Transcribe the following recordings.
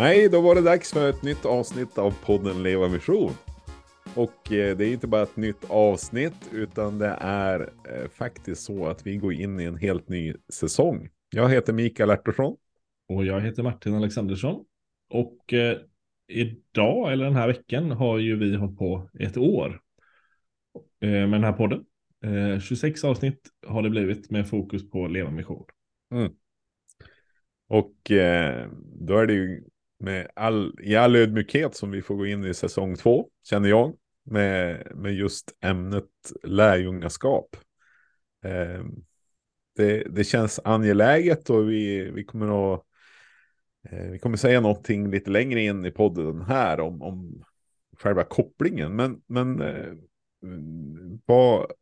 Hej, då var det dags för ett nytt avsnitt av podden Leva Mission. Och eh, det är inte bara ett nytt avsnitt utan det är eh, faktiskt så att vi går in i en helt ny säsong. Jag heter Mikael Artursson. Och jag heter Martin Alexandersson. Och eh, idag, eller den här veckan, har ju vi hållit på ett år eh, med den här podden. Eh, 26 avsnitt har det blivit med fokus på Leva Mission. Mm. Och eh, då är det ju med all, i all ödmjukhet som vi får gå in i säsong två, känner jag, med, med just ämnet lärjungaskap. Eh, det, det känns angeläget och vi, vi kommer att eh, vi kommer säga någonting lite längre in i podden här om, om själva kopplingen. Men, men eh, vad,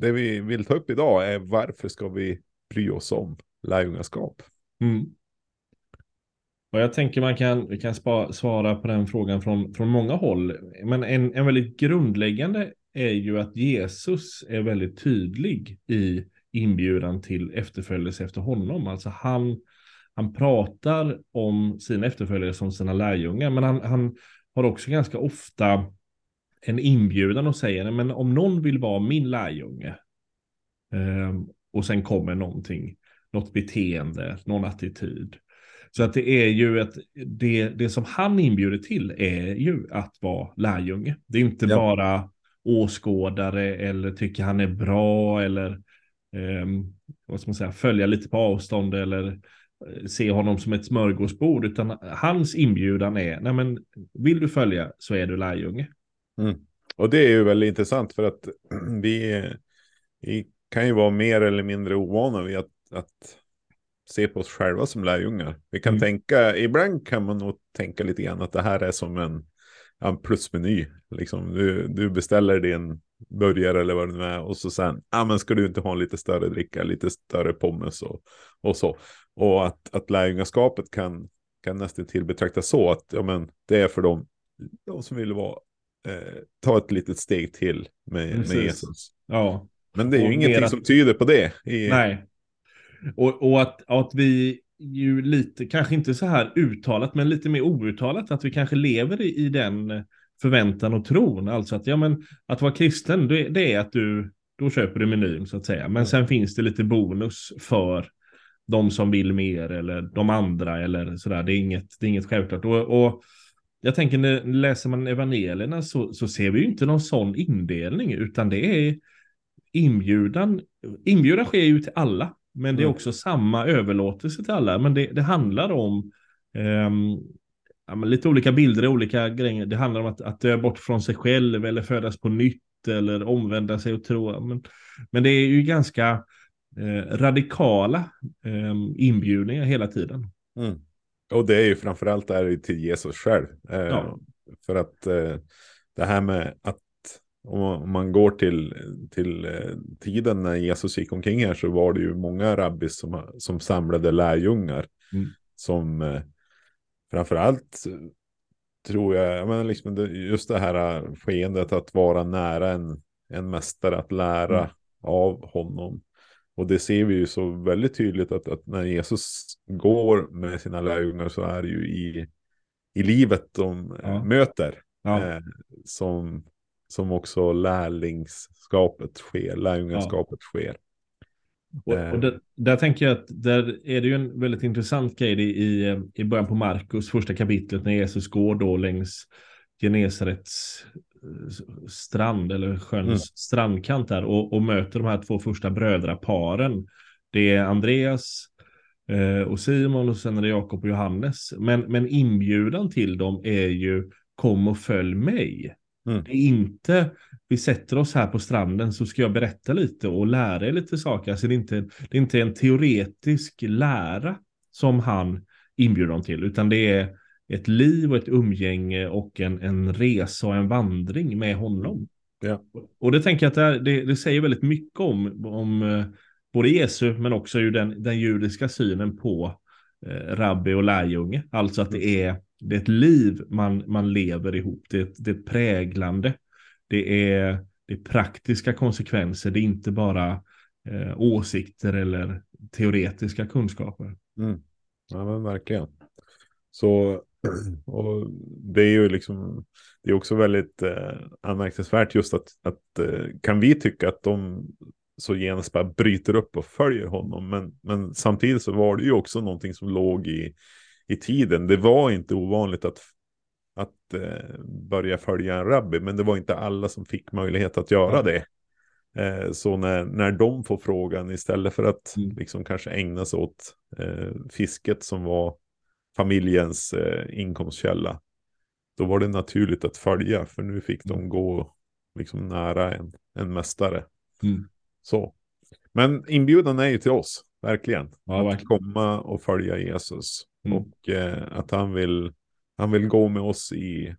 det vi vill ta upp idag är varför ska vi bry oss om lärjungaskap? Mm. Och jag tänker man kan, vi kan spa, svara på den frågan från, från många håll. Men en, en väldigt grundläggande är ju att Jesus är väldigt tydlig i inbjudan till efterföljelse efter honom. Alltså han, han pratar om sina efterföljare som sina lärjungar, men han, han har också ganska ofta en inbjudan och säger, men om någon vill vara min lärjunge eh, och sen kommer någonting, något beteende, någon attityd, så att det är ju ett, det, det som han inbjuder till är ju att vara lärjunge. Det är inte ja. bara åskådare eller tycker han är bra eller eh, vad ska man säga, följa lite på avstånd eller eh, se honom som ett smörgåsbord, utan hans inbjudan är, nej men vill du följa så är du lärjunge. Mm. Och det är ju väldigt intressant för att vi, vi kan ju vara mer eller mindre ovana vid att, att se på oss själva som lärjungar. Vi kan mm. tänka, ibland kan man nog tänka lite grann att det här är som en, en plusmeny. Liksom, du, du beställer din burgare eller vad det nu är och så sen, ja ah, men ska du inte ha en lite större dricka, lite större pommes och, och så. Och att, att lärjungaskapet kan, kan nästan till betraktas så att ja, men det är för dem, de som vill vara, eh, ta ett litet steg till med, med Jesus. Ja. Men det är ju och ingenting mera... som tyder på det. I... Nej, och, och att, att vi ju lite, kanske inte så här uttalat, men lite mer outtalat, att vi kanske lever i, i den förväntan och tron. Alltså att, ja, men, att vara kristen, det, det är att du, då köper du menyn så att säga. Men sen finns det lite bonus för de som vill mer eller de andra eller sådär. Det är inget, det är inget självklart. Och, och jag tänker när läser man evangelierna så, så ser vi ju inte någon sån indelning, utan det är inbjudan. Inbjudan sker ju till alla. Men det är mm. också samma överlåtelse till alla. Men det, det handlar om um, ja, lite olika bilder, olika grejer. Det handlar om att, att dö bort från sig själv eller födas på nytt eller omvända sig och tro. Men, men det är ju ganska eh, radikala eh, inbjudningar hela tiden. Mm. Och det är ju framförallt där till Jesus själv. Eh, ja. För att eh, det här med att om man går till, till eh, tiden när Jesus gick omkring här så var det ju många rabbis som, som samlade lärjungar. Mm. Som eh, framförallt tror jag, menar liksom det, just det här eh, skeendet att vara nära en, en mästare, att lära mm. av honom. Och det ser vi ju så väldigt tydligt att, att när Jesus går med sina lärjungar så är det ju i, i livet de ja. möter. Ja. Eh, som som också lärlingskapet sker, lärjungaskapet ja. sker. Och, och där, där, tänker jag att där är det ju en väldigt intressant grej i, i början på Markus första kapitlet när Jesus går då längs Genesarets eh, strand eller sjöns mm. strandkant där och, och, möter de här två första brödraparen. Det är Andreas eh, och Simon och sen är det Jakob och Johannes. Men, men inbjudan till dem är ju kom och följ mig. Mm. Det är inte, vi sätter oss här på stranden så ska jag berätta lite och lära er lite saker. Alltså det, är inte, det är inte en teoretisk lära som han inbjuder dem till, utan det är ett liv och ett umgänge och en, en resa och en vandring med honom. Ja. Och det tänker jag att det, det, säger väldigt mycket om, om eh, både Jesu men också ju den, den judiska synen på eh, rabbi och lärjunge. Alltså att det är det är ett liv man, man lever ihop. Det är, det är präglande. Det är, det är praktiska konsekvenser. Det är inte bara eh, åsikter eller teoretiska kunskaper. Mm. Ja, men verkligen. Så Och det är ju liksom, det är också väldigt eh, anmärkningsvärt just att, att eh, kan vi tycka att de så genast bara bryter upp och följer honom. Men, men samtidigt så var det ju också någonting som låg i, i tiden. Det var inte ovanligt att, att eh, börja följa en rabbi, men det var inte alla som fick möjlighet att göra det. Eh, så när, när de får frågan istället för att mm. liksom kanske ägna sig åt eh, fisket som var familjens eh, inkomstkälla. Då var det naturligt att följa, för nu fick de mm. gå liksom nära en, en mästare. Mm. Så. Men inbjudan är ju till oss, verkligen. Ja, att verkligen. komma och följa Jesus. Mm. Och eh, att han vill, han vill gå med oss i,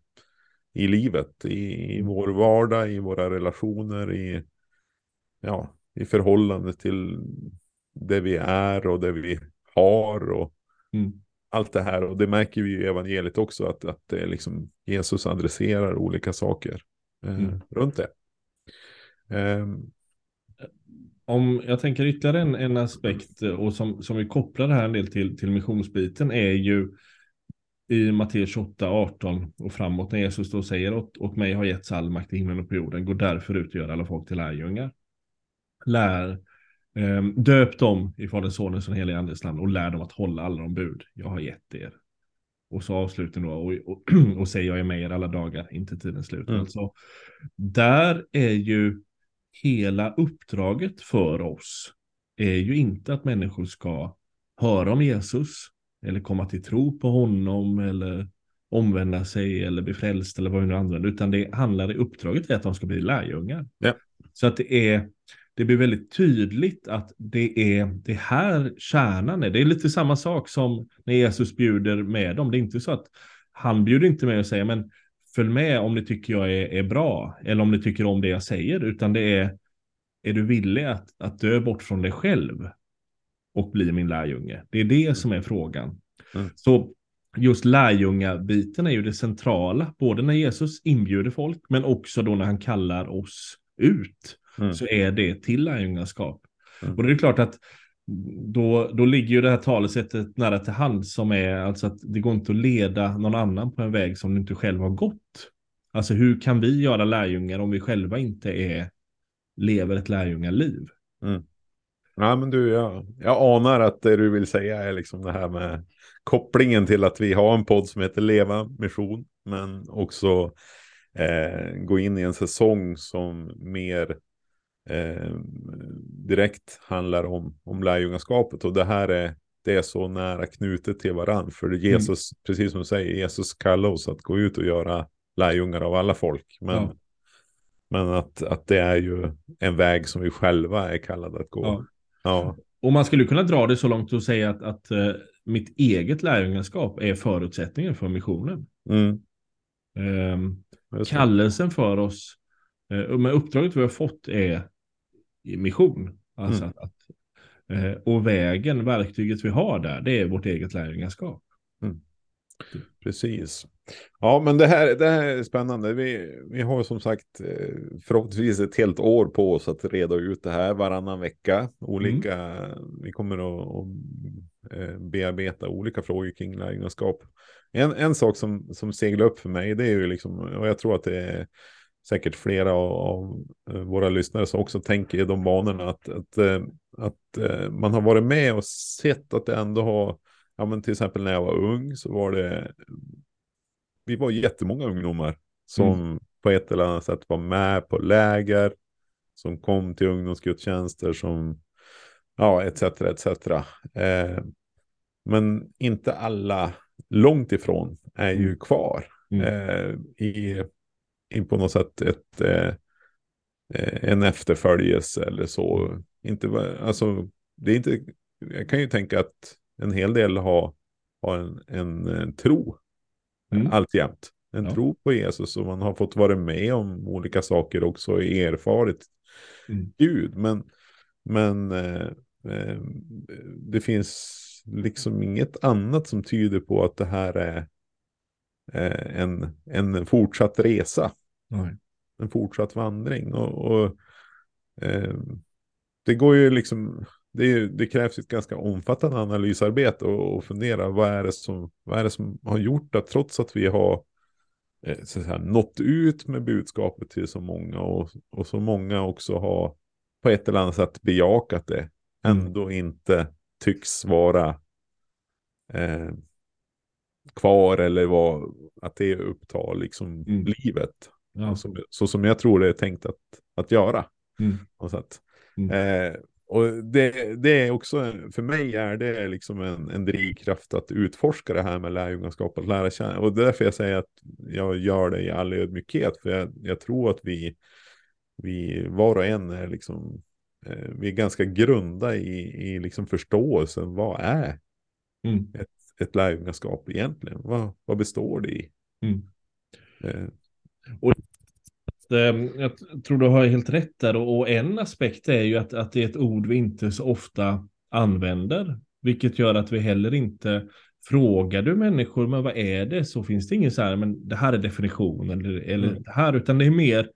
i livet, i, i mm. vår vardag, i våra relationer, i, ja, i förhållande till det vi är och det vi har. Och, mm allt det här. Och det märker vi i evangeliet också, att, att det liksom, Jesus adresserar olika saker eh, mm. runt det. Um, om jag tänker ytterligare en, en aspekt och som, som vi kopplar det här en del till, till missionsbiten är ju i Matteus 28, 18 och framåt när Jesus då säger åt, åt mig har getts all makt i himlen och på jorden, gå därför ut och gör alla folk till lärjungar. Lär Ehm, döp dem i Faderns, Sonens och Helige Andes namn och lär dem att hålla alla de bud jag har gett er. Och så avslutar då och, och, och säger jag är med er alla dagar, inte tidens slut. Mm. Alltså, där är ju hela uppdraget för oss är ju inte att människor ska höra om Jesus eller komma till tro på honom eller omvända sig eller bli frälst eller vad vi nu använder, utan det handlar i uppdraget är att de ska bli lärjungar. Ja. Så att det är det blir väldigt tydligt att det är det här kärnan är. Det är lite samma sak som när Jesus bjuder med dem. Det är inte så att han bjuder inte med och säger men följ med om ni tycker jag är, är bra eller om ni tycker om det jag säger, utan det är är du villig att, att dö bort från dig själv och bli min lärjunge? Det är det som är frågan. Mm. Så just lärjungabiten är ju det centrala, både när Jesus inbjuder folk, men också då när han kallar oss ut mm. så är det till lärjungaskap. Mm. Och det är klart att då, då ligger ju det här talesättet nära till hand som är alltså att det går inte att leda någon annan på en väg som du inte själv har gått. Alltså hur kan vi göra lärjungar om vi själva inte är, lever ett lärjungaliv? Mm. Ja, men du, jag, jag anar att det du vill säga är liksom det här med kopplingen till att vi har en podd som heter Leva Mission, men också eh, gå in i en säsong som mer eh, direkt handlar om, om lärjungaskapet. Och det här är, det är så nära knutet till varandra. För mm. Jesus, mm. precis som du säger, Jesus kallar oss att gå ut och göra lärjungar av alla folk. Men, ja. men att, att det är ju en väg som vi själva är kallade att gå. Ja. ja. Och man skulle kunna dra det så långt och säga att, att uh, mitt eget lärjungaskap är förutsättningen för missionen. Mm. Um, kallelsen för oss, uh, med uppdraget vi har fått är mission. Alltså mm. att, eh, och vägen, verktyget vi har där, det är vårt eget lärjungaskap. Mm. Precis. Ja, men det här, det här är spännande. Vi, vi har som sagt eh, förhoppningsvis ett helt år på oss att reda ut det här varannan vecka. Olika, mm. Vi kommer att, att eh, bearbeta olika frågor kring lärjungaskap. En, en sak som, som seglar upp för mig, det är ju liksom, och jag tror att det är säkert flera av, eh, våra lyssnare som också tänker i de banorna att, att, eh, att, eh, man har varit med och sett att det ändå har, ja men till exempel när jag var ung så var det, vi var jättemånga ungdomar som mm. på ett eller annat sätt var med på läger, som kom till ungdomsgudstjänster, som, ja, etc. etc. Eh, men inte alla, långt ifrån, är ju mm. kvar. Mm. Eh, i in på något sätt ett, eh, eh, en efterföljelse eller så. Inte, alltså, det är inte, jag kan ju tänka att en hel del har, har en, en, en tro mm. alltjämt. En ja. tro på Jesus och man har fått vara med om olika saker också och erfarit mm. Gud. Men, men eh, eh, det finns liksom inget annat som tyder på att det här är Eh, en, en fortsatt resa. Nej. En fortsatt vandring. Och, och eh, det går ju liksom, det, det, krävs ett ganska omfattande analysarbete och, och fundera vad är, det som, vad är det som har gjort att trots att vi har eh, så här, nått ut med budskapet till så många och, och så många också har på ett eller annat sätt bejakat det mm. ändå inte tycks vara eh, kvar eller vad, att det upptar liksom mm. livet. Ja. Så, så, som jag tror det är tänkt att, att göra. Mm. Mm. Eh, och det, det, är också, för mig är det liksom en, en drivkraft att utforska det här med lärjungaskap, att lära känna. Och därför jag säger att jag gör det i all ödmjukhet, för jag, jag tror att vi, vi var och en är liksom, eh, vi är ganska grunda i, i liksom förståelsen, vad är mm. ett, ett lärjungaskap egentligen? Vad, vad består det i? Mm. Eh. Och Ehm, jag tror du har helt rätt där och en aspekt är ju att, att det är ett ord vi inte så ofta använder, vilket gör att vi heller inte Frågar du människor, men vad är det? Så finns det ingen så här, men det här är definitionen eller, eller mm. det här, utan det är mer,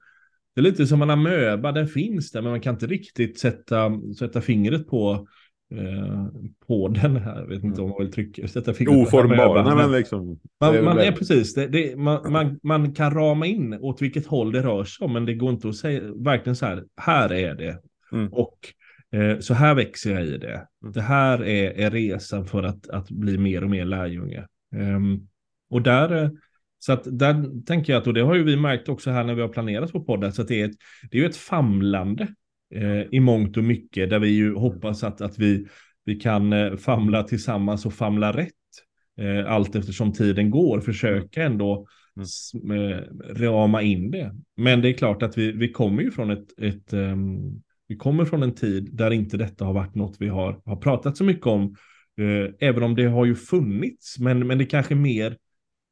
det är lite som en amöba, den finns där, men man kan inte riktigt sätta, sätta fingret på Eh, på den här. Jag vet inte om man vill trycka, sätta fingret Oformbar, nej men liksom. Man, är, man är precis, det, det, man, man, man, kan rama in åt vilket håll det rör sig om, men det går inte att säga verkligen så här, här är det. Mm. Och eh, så här växer jag i det. Mm. Det här är, är resan för att, att bli mer och mer lärjunge. Um, och där, så att där tänker jag att, och det har ju vi märkt också här när vi har planerat på podden, så att det är, ett, det är ju ett famlande eh, i mångt och mycket, där vi ju hoppas att, att vi, vi kan eh, famla tillsammans och famla rätt. Eh, allt eftersom tiden går, försöka ändå mm. eh, rama in det. Men det är klart att vi, vi kommer ju från ett, ett um, vi kommer från en tid där inte detta har varit något vi har, har pratat så mycket om. Eh, även om det har ju funnits, men, men det kanske mer,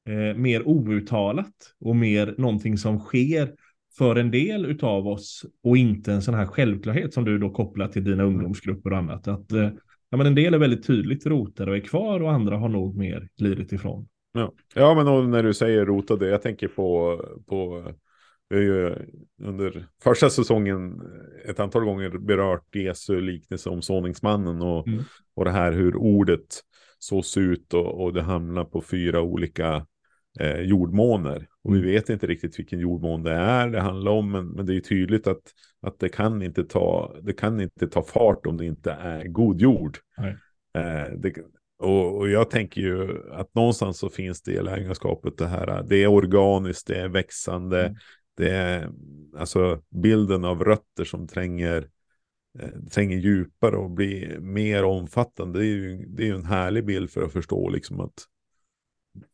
eh, mer outtalat och mer någonting som sker för en del utav oss och inte en sån här självklarhet som du då kopplar till dina mm. ungdomsgrupper och annat. Att eh, ja, men en del är väldigt tydligt rotade och är kvar och andra har nog mer glidit ifrån. Ja, ja men när du säger rotade, jag tänker på, på under första säsongen ett antal gånger berört Jesu liknelse om såningsmannen och, mm. och det här hur ordet sås ut och, och det hamnar på fyra olika eh, jordmåner. Och vi mm. vet inte riktigt vilken jordmån det är det handlar om, men, men det är tydligt att, att det, kan inte ta, det kan inte ta fart om det inte är god jord. Eh, det, och, och, jag tänker ju att någonstans så finns det i lärjungaskapet det här, det är organiskt, det är växande, mm. det är alltså bilden av rötter som tränger, eh, tränger djupare och blir mer omfattande. Det är ju, det är ju en härlig bild för att förstå liksom att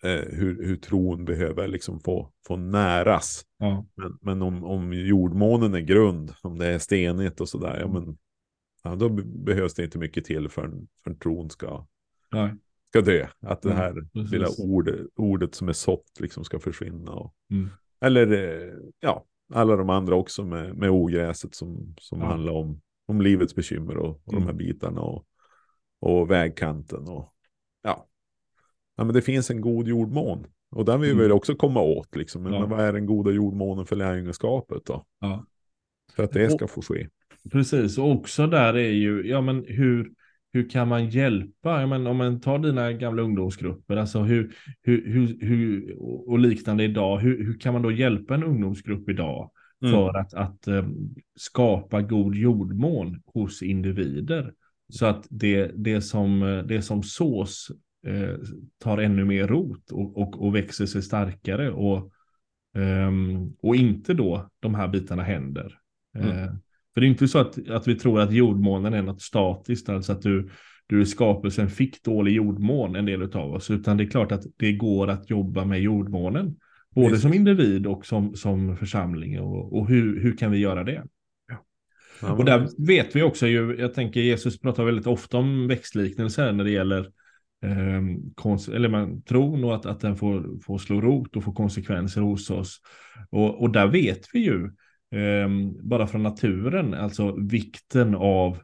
eh, hur, hur tron behöver liksom få, få näras. Ja. Men, men om, om jordmånen är grund, om det är stenigt och sådär, ja men ja, då behövs det inte mycket till för en, för en tron ska, ska dö. Att det här mm, lilla ord, ordet som är sått liksom ska försvinna. Och, mm. Eller eh, ja, alla de andra också med, med ogräset som, som ja. handlar om, om livets bekymmer och, och mm. de här bitarna och, och vägkanten och ja, ja, men det finns en god jordmån. Och den vill vi mm. också komma åt. Liksom. Men, ja. men vad är den goda jordmånen för lärjungaskapet då? Ja. För att det ska få ske. Precis, och också där är ju, ja men hur, hur kan man hjälpa? Ja, men om man tar dina gamla ungdomsgrupper, alltså hur, hur, hur, hur och liknande idag, hur, hur kan man då hjälpa en ungdomsgrupp idag mm. för att, att um, skapa god jordmån hos individer? Så att det, det, som, det som sås eh, tar ännu mer rot och, och, och växer sig starkare och, um, och inte då de här bitarna händer. Mm. Eh, för det är inte så att, att vi tror att jordmånen är något statiskt, alltså att du, du i skapelsen fick dålig jordmån, en del av oss, utan det är klart att det går att jobba med jordmånen. Både Just. som individ och som, som församling. Och, och hur, hur kan vi göra det? Ja, och där vet vi också ju, jag tänker Jesus pratar väldigt ofta om växtliknelser när det gäller eh, eller man, tror nog att, att den får, får slå rot och få konsekvenser hos oss. Och, och där vet vi ju, eh, bara från naturen, alltså vikten av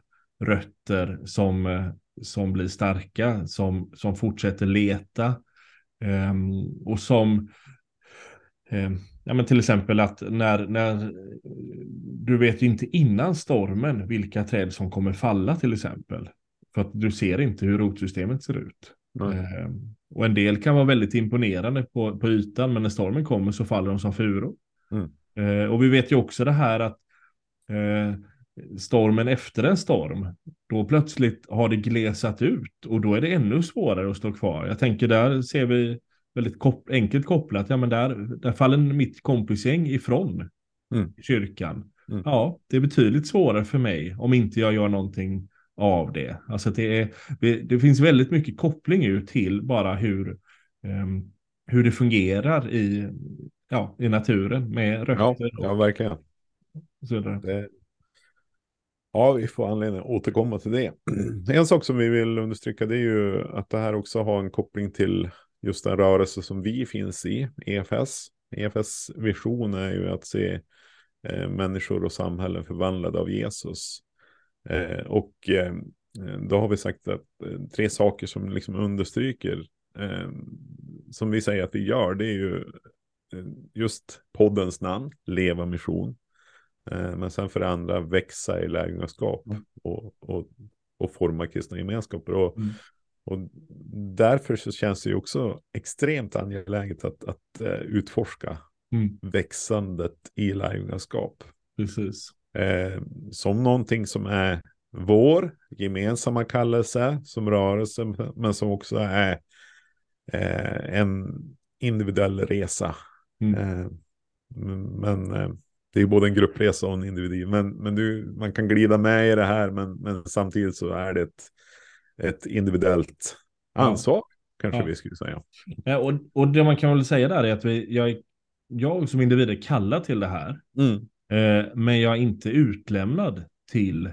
rötter som, som blir starka, som, som fortsätter leta eh, och som eh, Ja, men till exempel att när, när du vet ju inte innan stormen vilka träd som kommer falla till exempel. För att du ser inte hur rotsystemet ser ut. Eh, och en del kan vara väldigt imponerande på, på ytan, men när stormen kommer så faller de som furor. Mm. Eh, och vi vet ju också det här att eh, stormen efter en storm, då plötsligt har det glesat ut och då är det ännu svårare att stå kvar. Jag tänker där ser vi väldigt kop enkelt kopplat, ja men där, där faller mitt kompisgäng ifrån mm. kyrkan. Mm. Ja, det är betydligt svårare för mig om inte jag gör någonting av det. Alltså det, är, det finns väldigt mycket koppling ut till bara hur, um, hur det fungerar i, ja, i naturen med rötter. Ja, ja verkligen. Det, ja, vi får anledning att återkomma till det. En sak som vi vill understryka det är ju att det här också har en koppling till just den rörelse som vi finns i, EFS. EFS vision är ju att se eh, människor och samhällen förvandlade av Jesus. Eh, och eh, då har vi sagt att eh, tre saker som liksom understryker, som vi säger att vi gör, det är ju just poddens namn, Leva Mission. men sen för det andra växa i lärjungaskap mm. och, och, och forma kristna gemenskaper. Och, mm. Och därför så känns det ju också extremt angeläget att, att utforska mm. växandet i lärjungaskap. Precis. Eh, som någonting som är vår gemensamma kallelse som rörelse, men som också är eh, en individuell resa. Mm. Eh, men eh, det är både en gruppresa och en individ. Men, men du, man kan glida med i det här, men, men samtidigt så är det ett ett individuellt ansvar. Ja. Kanske ja. vi skulle säga. Ja, och, och det man kan väl säga där är att vi, jag, jag som individ är kallad till det här. Mm. Eh, men jag är inte utlämnad till,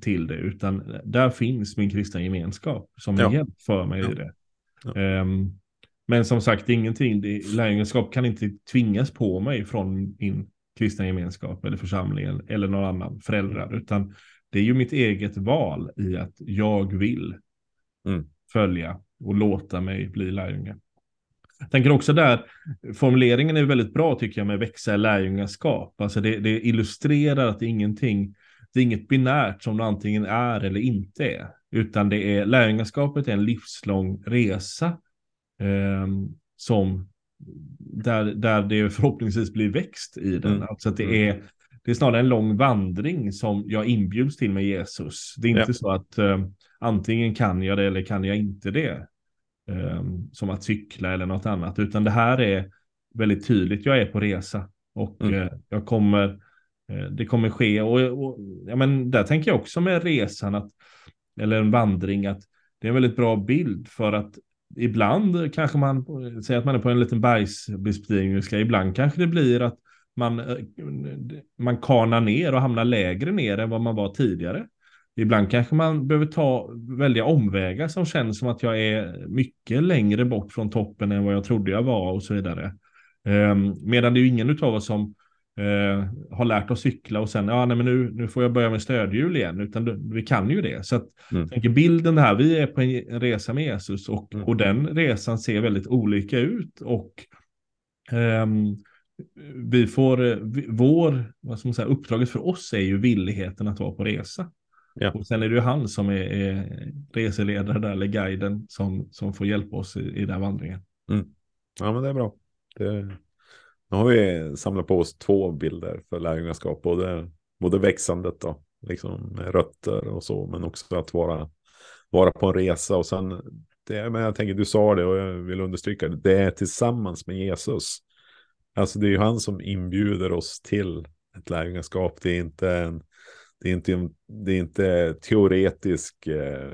till det. Utan där finns min kristna gemenskap som ja. hjälp för mig ja. i det. Ja. Um, men som sagt, ingenting, lärjungaskap kan inte tvingas på mig från min kristna gemenskap eller församlingen eller någon annan föräldrar, utan det är ju mitt eget val i att jag vill mm. följa och låta mig bli lärjunge. Jag tänker också där, formuleringen är väldigt bra tycker jag med växa i lärjungaskap. Alltså det, det illustrerar att det är ingenting, det är inget binärt som det antingen är eller inte är. Utan det är, lärjungaskapet är en livslång resa eh, som där, där det förhoppningsvis blir växt i den. Mm. Alltså att det mm. är det är snarare en lång vandring som jag inbjuds till med Jesus. Det är inte ja. så att uh, antingen kan jag det eller kan jag inte det. Um, som att cykla eller något annat, utan det här är väldigt tydligt. Jag är på resa och mm. uh, jag kommer, uh, det kommer ske. Och, och, ja, men där tänker jag också med resan, att, eller en vandring, att det är en väldigt bra bild för att ibland kanske man säger att man är på en liten bergsbestigning. Ibland kanske det blir att man, eh, man kanar ner och hamnar lägre ner än vad man var tidigare. Ibland kanske man behöver ta välja omvägar som känns som att jag är mycket längre bort från toppen än vad jag trodde jag var och så vidare. Um, medan det är ju ingen av oss som uh, har lärt oss cykla och sen, ja nej men nu, nu får jag börja med stödhjul igen, utan vi kan ju det. Så att, mm. tänker bilden här, vi är på en resa med Jesus och, mm. och den resan ser väldigt olika ut och um, vi får, eh, vår, vad ska man säga, uppdraget för oss är ju villigheten att vara på resa. Ja. Och sen är det ju han som är, är reseledare där, eller guiden som, som får hjälpa oss i, i den här vandringen. Mm. Ja, men det är bra. Det, nu har vi samlat på oss två bilder för lärjungaskap, både, både växandet då, liksom rötter och så, men också att vara, vara på en resa och sen, det, men jag tänker, du sa det och jag vill understryka det, det är tillsammans med Jesus Alltså det är ju han som inbjuder oss till ett lärjungaskap. Det är inte en, det är inte, det är inte teoretisk, eh,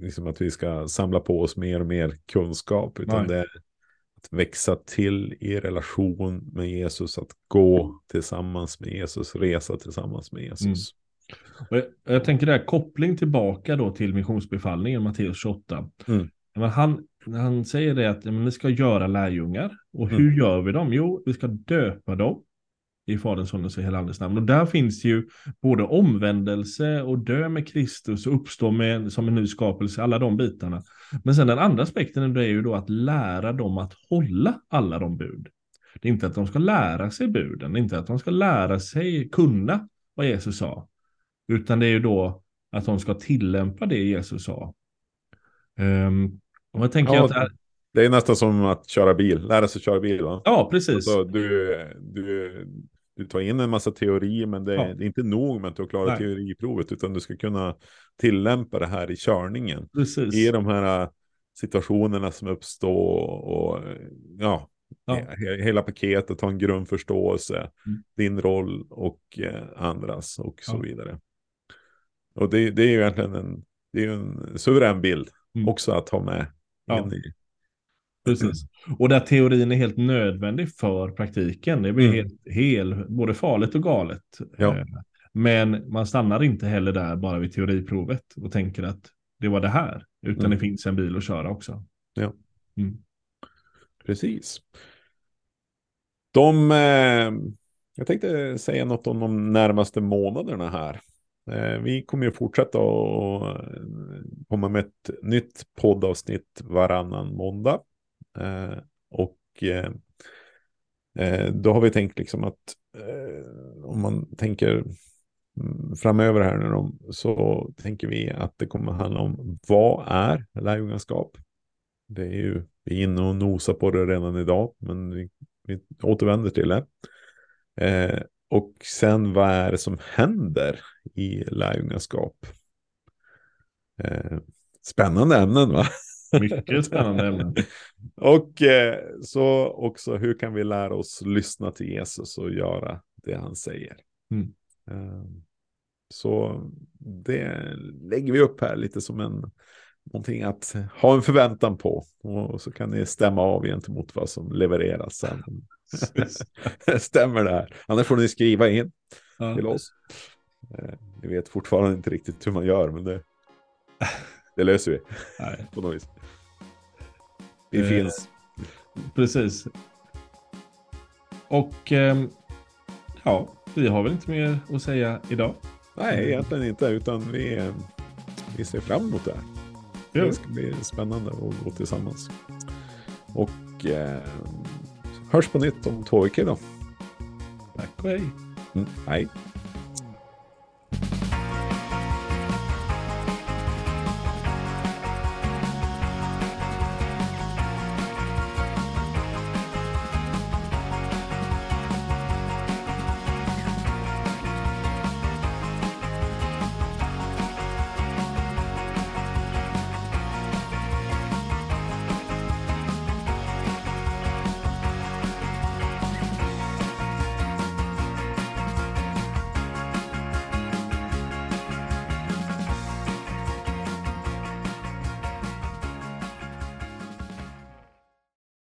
liksom att vi ska samla på oss mer och mer kunskap, utan Nej. det är att växa till i relation med Jesus, att gå tillsammans med Jesus, resa tillsammans med Jesus. Mm. Jag, jag, tänker där koppling tillbaka då till missionsbefallningen, Matteus 28. Mm. Men han, han säger det att men, vi ska göra lärjungar. Och hur mm. gör vi dem? Jo, vi ska döpa dem i Faderns, Sonens och Hela Andens namn. Och där finns ju både omvändelse och dö med Kristus och uppstå med, som en ny skapelse, alla de bitarna. Men sen den andra aspekten är ju då att lära dem att hålla alla de bud. Det är inte att de ska lära sig buden, det är inte att de ska lära sig kunna vad Jesus sa. Utan det är ju då att de ska tillämpa det Jesus sa. Um, och jag tänker ja, att det, här... det är nästan som att köra bil, lära sig köra bil va? Ja, precis. Alltså, du, du, du tar in en massa teori, men det, ja. är inte nog med att du har klarat teoriprovet, utan du ska kunna tillämpa det här i körningen. Precis. I de här situationerna som uppstår och ja, ja. hela paketet, ha en grundförståelse, mm. din roll och eh, andras och så ja. vidare. Och det, det är ju egentligen en, det är en suverän bild mm. också att ha med ja. in i. Precis. Och där teorin är helt nödvändig för praktiken. Det blir mm. helt, helt, både farligt och galet. Ja. Eh, men man stannar inte heller där bara vid teoriprovet och tänker att det var det här. Utan mm. det finns en bil att köra också. Ja. Mm. Precis. De, eh, jag tänkte säga något om de närmaste månaderna här. Eh, vi kommer ju fortsätta att eh, komma med ett nytt poddavsnitt varannan måndag. Eh, och eh, eh, då har vi tänkt liksom att eh, om man tänker mm, framöver här nu då så tänker vi att det kommer handla om vad är lärjungaskap? Det är ju, vi är inne och nosar på det redan idag, men vi, vi återvänder till det. Eh, och sen vad är det som händer i lärjungaskap? Eh, spännande ämnen va? Mycket spännande ämnen. och eh, så också hur kan vi lära oss lyssna till Jesus och göra det han säger. Mm. Ehm, så det lägger vi upp här lite som en någonting att ha en förväntan på. Och så kan ni stämma av gentemot vad som levereras sen. Stämmer det här? Annars får ni skriva in ja. till oss. Vi vet fortfarande inte riktigt hur man gör, men det, det löser vi. Nej. På något vis. Vi eh, finns. Precis. Och eh, ja, vi har väl inte mer att säga idag. Nej, egentligen inte, utan vi, vi ser fram emot det här. Det ska bli spännande att gå tillsammans. Och eh, hörs på nytt om två veckor då. Tack och hej. Mm, hej.